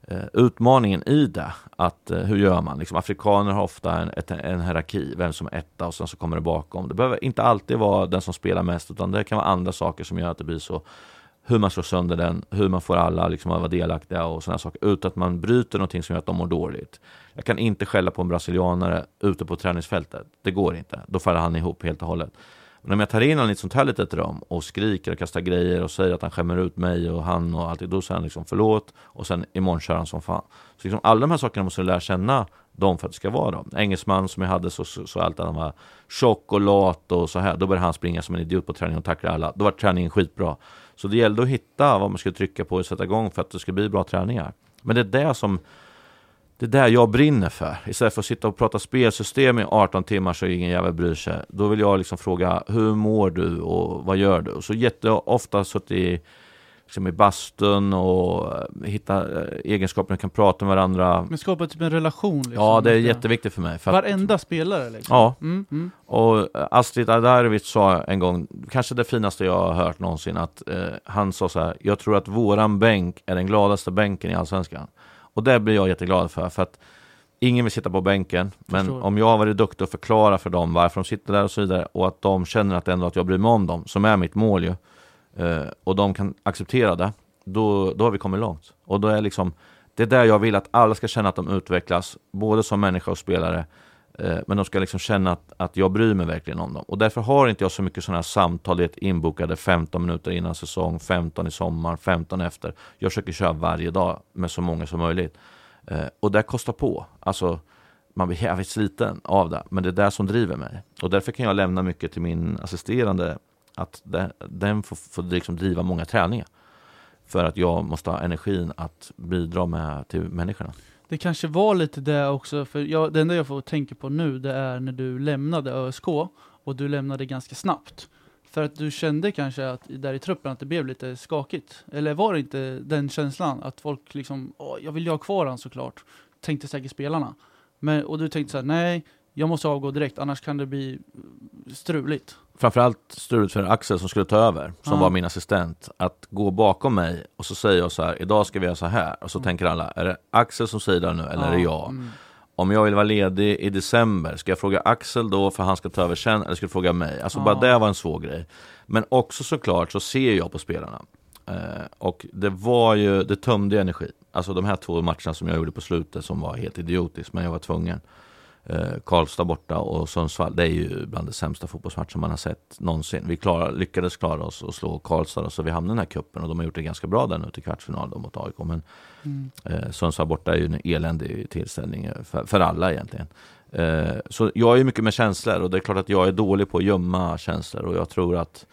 eh, utmaningen i det. Att, eh, hur gör man? Liksom, afrikaner har ofta en, ett, en hierarki, vem som är etta och sen så kommer det bakom. Det behöver inte alltid vara den som spelar mest, utan det kan vara andra saker som gör att det blir så. Hur man slår sönder den, hur man får alla liksom, att vara delaktiga och sådana saker, utan att man bryter någonting som gör att de mår dåligt. Jag kan inte skälla på en brasilianare ute på träningsfältet. Det går inte. Då faller han ihop helt och hållet. Men om jag tar in honom i ett sånt här litet rum och skriker och kastar grejer och säger att han skämmer ut mig och han och allt, då säger han liksom förlåt och sen imorgon kör han som fan. Så liksom alla de här sakerna måste du lära känna dem för att det ska vara dem. Engelsman som jag hade så, så, så alltid han var tjock och lat och så här. Då började han springa som en idiot på träning och tackla alla. Då var träningen skitbra. Så det gällde att hitta vad man skulle trycka på och sätta igång för att det skulle bli bra träningar. Men det är det som det är där jag brinner för. Istället för att sitta och prata spelsystem i 18 timmar så ingen jävel bryr sig. Då vill jag liksom fråga, hur mår du och vad gör du? Och så jätteofta suttit i, liksom i bastun och eh, hitta eh, egenskaper kan prata med varandra. Men skapa typ en relation liksom. Ja, det är jätteviktigt för mig. För att, Varenda spelare liksom. Ja. Mm, mm. och eh, Astrid Adarovic sa en gång, kanske det finaste jag har hört någonsin, att eh, han sa så här, jag tror att våran bänk är den gladaste bänken i Allsvenskan. Och det blir jag jätteglad för, för att ingen vill sitta på bänken, men Förstår. om jag har varit duktig och förklara för dem varför de sitter där och så vidare, och att de känner att ändå att jag bryr mig om dem, som är mitt mål ju, eh, och de kan acceptera det, då, då har vi kommit långt. Och då är liksom, det är där jag vill att alla ska känna att de utvecklas, både som människa och spelare, Eh, men de ska liksom känna att, att jag bryr mig verkligen om dem. Och därför har inte jag så mycket sådana här samtal, det inbokade 15 minuter innan säsong, 15 i sommar, 15 efter. Jag försöker köra varje dag med så många som möjligt. Eh, och det kostar på. Alltså, man blir jävligt sliten av det, men det är det som driver mig. Och därför kan jag lämna mycket till min assisterande, att det, den får, får liksom driva många träningar. För att jag måste ha energin att bidra med till människorna. Det kanske var lite det också, för jag, det enda jag får tänka på nu det är när du lämnade ÖSK och du lämnade ganska snabbt. För att du kände kanske att där i truppen att det blev lite skakigt. Eller var det inte den känslan att folk liksom, Åh, jag vill ju ha kvar han såklart. Tänkte säkert spelarna. Men, och du tänkte så här, nej, jag måste avgå direkt annars kan det bli eh, struligt. framförallt struligt för Axel som skulle ta över, som Ja. var min assistent, att gå bakom mig och så säger jag så här, idag ska vi göra så här. Och så Mm. tänker alla, är det Axel som säger det nu eller är det jag? Mm. Om jag vill vara ledig i december, ska jag fråga Axel då för han ska ta över sen, eller ska jag fråga mig? Alltså Ja. bara det var en svår grej. Men också såklart så ser jag på spelarna. Eh, och det var ju, det tömde energi. Alltså de här två matcherna som jag gjorde på slutet som var helt idiotiskt, men jag var tvungen. Eh, Karlstad borta och Sundsvall, det är ju bland de sämsta fotbollsmatcher man har sett någonsin. Vi klar, lyckades klara oss och slå Karlstad, så vi hamnade i den här kuppen och de har gjort det ganska bra där nu till kvartsfinal då mot AIK. Men Mm. Eh, Sundsvall borta är ju en eländig tillställning eh, för, för alla egentligen. Eh, så jag är mycket med känslor och det är klart att jag är dålig på att gömma känslor och jag tror att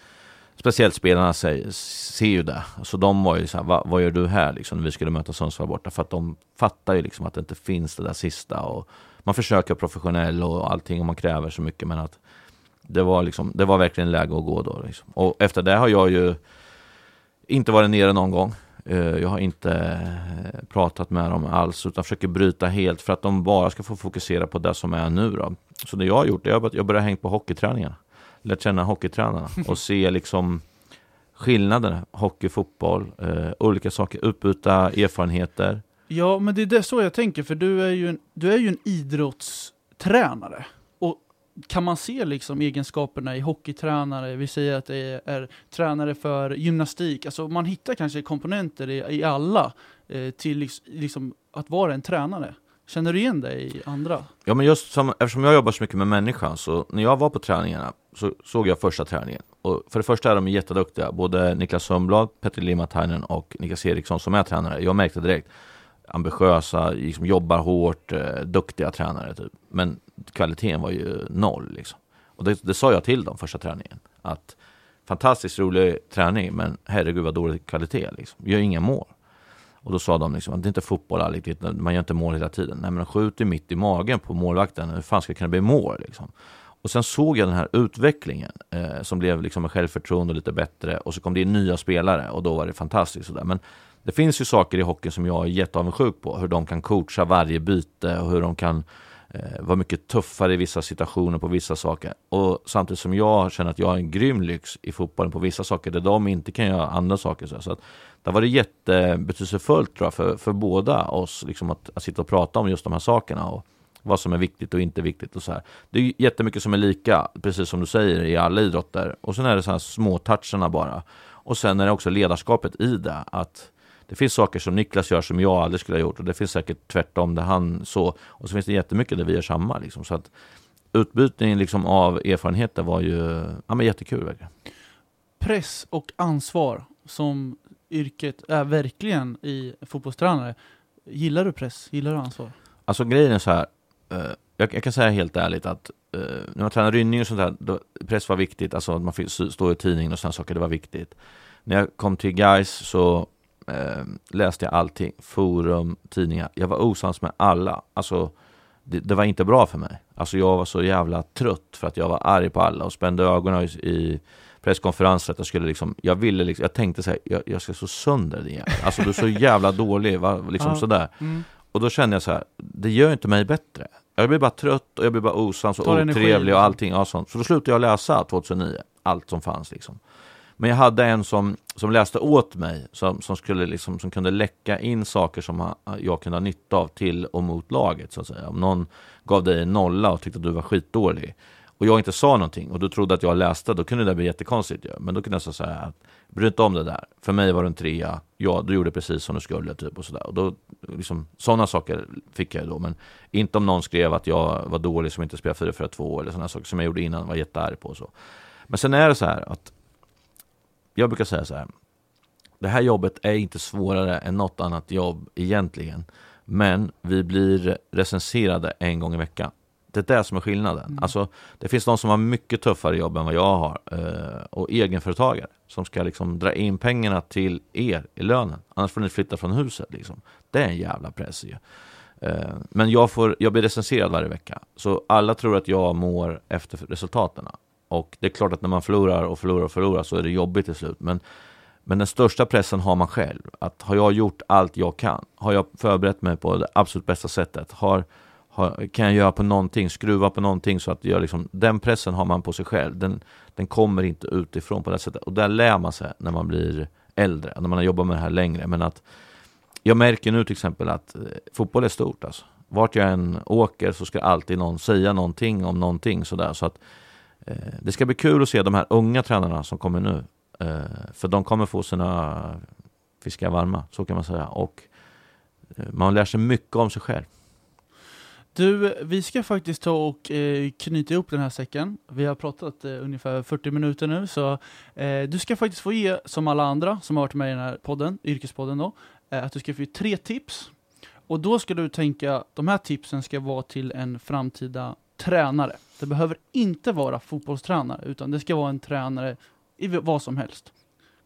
speciellt spelarna säger, ser ju det. Så de var ju så här, Va, vad gör du här liksom när vi skulle möta Sundsvall borta? För att de fattar ju liksom att det inte finns det där sista och man försöker vara professionell och allting och man kräver så mycket men att det var liksom, det var verkligen läge att gå då liksom. Och efter det har jag ju inte varit nere någon gång. Eh, jag har inte eh, pratat med dem alls utan försöker bryta helt för att de bara ska få fokusera på det som är nu då. Så det jag har gjort är att jag börjar hänga på hockeyträningarna. Lärt känna hockeytränarna och se liksom skillnaderna. Hockey, fotboll, eh, olika saker, utbyta erfarenheter. Ja, men det är det så jag tänker, för du är ju en, du är ju en idrottstränare. Och kan man se liksom egenskaperna i hockeytränare, vi säger att det är, är tränare för gymnastik, alltså man hittar kanske komponenter i, i alla eh, till liksom, liksom att vara en tränare. Känner du igen dig i andra? Ja men just som, eftersom jag jobbar så mycket med människan så när jag var på träningarna så såg jag första träningen. Och för det första är de jätteduktiga, både Niklas Sundblad, Petter Limatainen och Niklas Eriksson som är tränare. Jag märkte direkt, ambitiösa, liksom jobbar hårt, eh, duktiga tränare typ. Men kvaliteten var ju noll liksom. Och det, det sa jag till dem första träningen. Att fantastiskt rolig träning men herregud vad dålig kvalitet liksom. Gör inga mål. Och då sa de liksom att det är inte fotboll alltid, man gör inte mål hela tiden. Nej men skjuter mitt i magen på målvakten, hur fan ska det kunna bli mål liksom? Och sen såg jag den här utvecklingen eh, som blev liksom med självförtroende lite bättre och så kom det in nya spelare och då var det fantastiskt sådär. Men det finns ju saker i hockeyn som jag är jätteavundsjuk på, hur de kan coacha varje byte och hur de kan eh, vara mycket tuffare i vissa situationer på vissa saker. Och samtidigt som jag känner att jag har en grym lyx i fotbollen på vissa saker där de inte kan göra andra saker. Så, så att det var det jättebetydelsefullt tror jag, för, för båda oss liksom att, att sitta och prata om just de här sakerna. Och, vad som är viktigt och inte viktigt och så här. Det är jättemycket som är lika, precis som du säger, i alla idrotter. Och sen är det så här små toucherna bara. Och sen är det också ledarskapet i det, att det finns saker som Niklas gör som jag aldrig skulle ha gjort och det finns säkert tvärtom där han så. Och så finns det jättemycket där vi gör samma liksom. Så att utbytningen liksom av erfarenheter var ju ja, men jättekul verkligen. Press och ansvar som yrket är verkligen i fotbollstränare. Gillar du press? Gillar du ansvar? Alltså grejen är så här, uh, jag, jag, kan säga helt ärligt att uh, när man tränar rynning och sånt där, då, press var viktigt, alltså att man fick stå i tidningen och sådana saker, det var viktigt. När jag kom till guys så uh, läste jag allting, forum, tidningar. Jag var osams med alla. Alltså, det, det, var inte bra för mig. Alltså jag var så jävla trött för att jag var arg på alla och spände ögonen i, i presskonferenser att jag skulle liksom, jag ville liksom, jag tänkte så här, jag, jag ska så sönder det igen. Alltså du är så jävla dålig, va? liksom ja. sådär. Mm. Och då kände jag så här, det gör inte mig bättre. Jag blir bara trött och jag blir bara osams och otrevlig och liksom. allting. Ja, sånt. Så då slutade jag läsa 2009, allt som fanns liksom. Men jag hade en som, som läste åt mig, som, som, skulle liksom, som kunde läcka in saker som jag kunde ha nytta av till och mot laget. Så att säga. Om någon gav dig en nolla och tyckte att du var skitdålig och jag inte sa någonting och du trodde att jag läste, då kunde det bli jättekonstigt ju. Men då kunde jag säga att bry inte om det där. För mig var det en trea, ja du gjorde precis som du skulle typ och sådär. Och då, liksom, sådana saker fick jag då. Men inte om någon skrev att jag var dålig som inte spelade 4-4-2 eller sådana saker som jag gjorde innan, var jättearg på och så. Men sen är det så här att jag brukar säga så här. Det här jobbet är inte svårare än något annat jobb egentligen. Men vi blir recenserade en gång i veckan. Det är det som är skillnaden. Mm. Alltså, det finns de som har mycket tuffare jobb än vad jag har. Eh, och egenföretagare som ska liksom dra in pengarna till er i lönen. Annars får ni flytta från huset. Liksom. Det är en jävla press ju. Eh, men jag, får, jag blir recenserad varje vecka. Så alla tror att jag mår efter resultaten. Och det är klart att när man förlorar och förlorar och förlorar så är det jobbigt till slut. Men, men den största pressen har man själv. Att har jag gjort allt jag kan? Har jag förberett mig på det absolut bästa sättet? Har kan jag göra på någonting, skruva på någonting så att jag liksom, den pressen har man på sig själv. Den, den kommer inte utifrån på det sättet. Och där lär man sig när man blir äldre, när man har jobbat med det här längre. Men att jag märker nu till exempel att eh, fotboll är stort alltså. Vart jag än åker så ska alltid någon säga någonting om någonting sådär. Så att eh, det ska bli kul att se de här unga tränarna som kommer nu. Eh, för de kommer få sina fiskar varma, så kan man säga. Och eh, man lär sig mycket om sig själv. Du, vi ska faktiskt ta och eh, knyta ihop den här säcken. Vi har pratat eh, ungefär 40 minuter nu, så eh, du ska faktiskt få ge, som alla andra som har varit med i den här podden, Yrkespodden då, eh, att du ska få ge tre tips. Och då ska du tänka, de här tipsen ska vara till en framtida tränare. Det behöver inte vara fotbollstränare, utan det ska vara en tränare i vad som helst.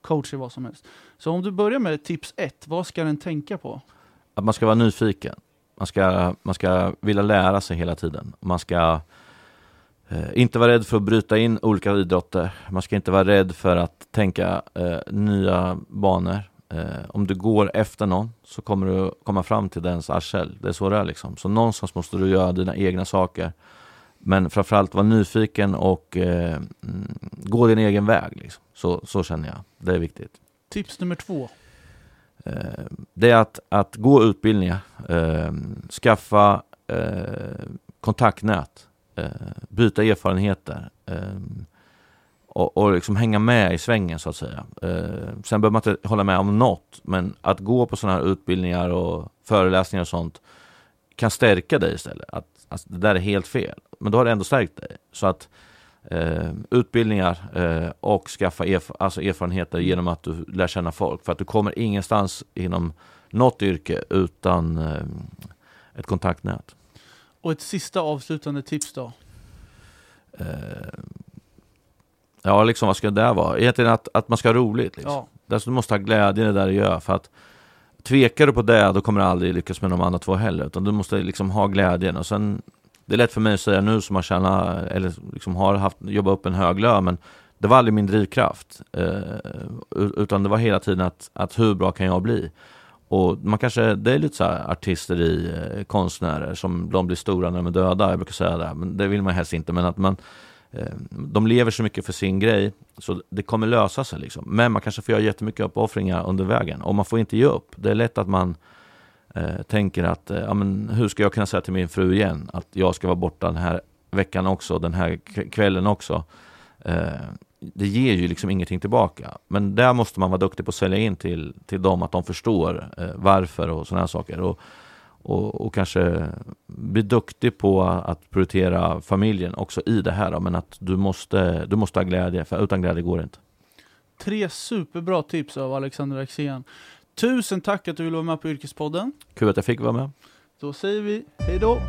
Coach i vad som helst. Så om du börjar med tips ett, vad ska den tänka på? Att man ska vara nyfiken. Man ska, man ska vilja lära sig hela tiden. Man ska eh, inte vara rädd för att bryta in olika idrotter. Man ska inte vara rädd för att tänka eh, nya banor. Eh, om du går efter någon så kommer du komma fram till dens arsel. Det är så det är liksom. Så någonstans måste du göra dina egna saker. Men framförallt vara nyfiken och eh, mm, gå din egen väg. Liksom. Så, så känner jag. Det är viktigt. Tips nummer två. Eh, det är att, att gå utbildningar. Eh, skaffa eh, kontaktnät. Eh, byta erfarenheter. Eh, och, och liksom hänga med i svängen så att säga. Eh, sen behöver man inte hålla med om något, men att gå på sådana här utbildningar och föreläsningar och sånt kan stärka dig istället. Att att det där är helt fel, men då har det ändå stärkt dig. Så att eh, utbildningar eh, och skaffa erf alltså erfarenheter mm. genom att du lär känna folk. För att du kommer ingenstans inom något yrke utan eh, ett kontaktnät. Och ett sista avslutande tips då? Eh, Ja, liksom vad ska det vara? Egentligen att, att man ska ha roligt. Liksom. Ja. Alltså, du måste ha glädje i det där du gör. För att tvekar du på det, då kommer du aldrig lyckas med de andra två heller. Utan du måste liksom ha glädjen. Och sen, det är lätt för mig att säga nu som har tjänat, eller liksom har haft, jobbat upp en hög lön, men det var aldrig min drivkraft. Eh, utan det var hela tiden att, att hur bra kan jag bli? Och man kanske, det är lite så här artisteri, eh, konstnärer som de blir stora när de är döda. Jag brukar säga det, men det vill man helst inte. Men att man Eh, de lever så mycket för sin grej, så det kommer lösa sig. Liksom. Men man kanske får göra jättemycket uppoffringar under vägen. Och man får inte ge upp. Det är lätt att man eh, tänker att, eh, ja, men hur ska jag kunna säga till min fru igen att jag ska vara borta den här veckan också, den här kvällen också. Eh, det ger ju liksom ingenting tillbaka. Men där måste man vara duktig på att sälja in till, till dem, att de förstår eh, varför och sådana här saker. Och, och, och, kanske bli duktig på att prioritera familjen också i det här. Men att du måste, du måste ha glädje, för utan glädje går det inte. Tre superbra tips av Alexander Axén. Tusen tack att du ville vara med på Yrkespodden. Kul att jag fick vara med. Då säger vi hej då.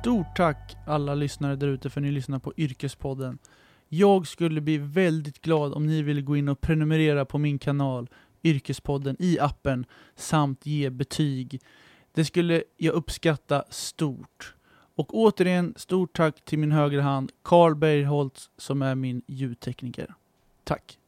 Stort tack alla lyssnare där ute för att ni lyssnar på Yrkespodden. Jag skulle bli väldigt glad om ni ville gå in och prenumerera på min kanal Yrkespodden i appen samt ge betyg. Det skulle jag uppskatta stort. Och återigen, stort tack till min högra hand, Carl Bergholtz, som är min ljudtekniker. Tack!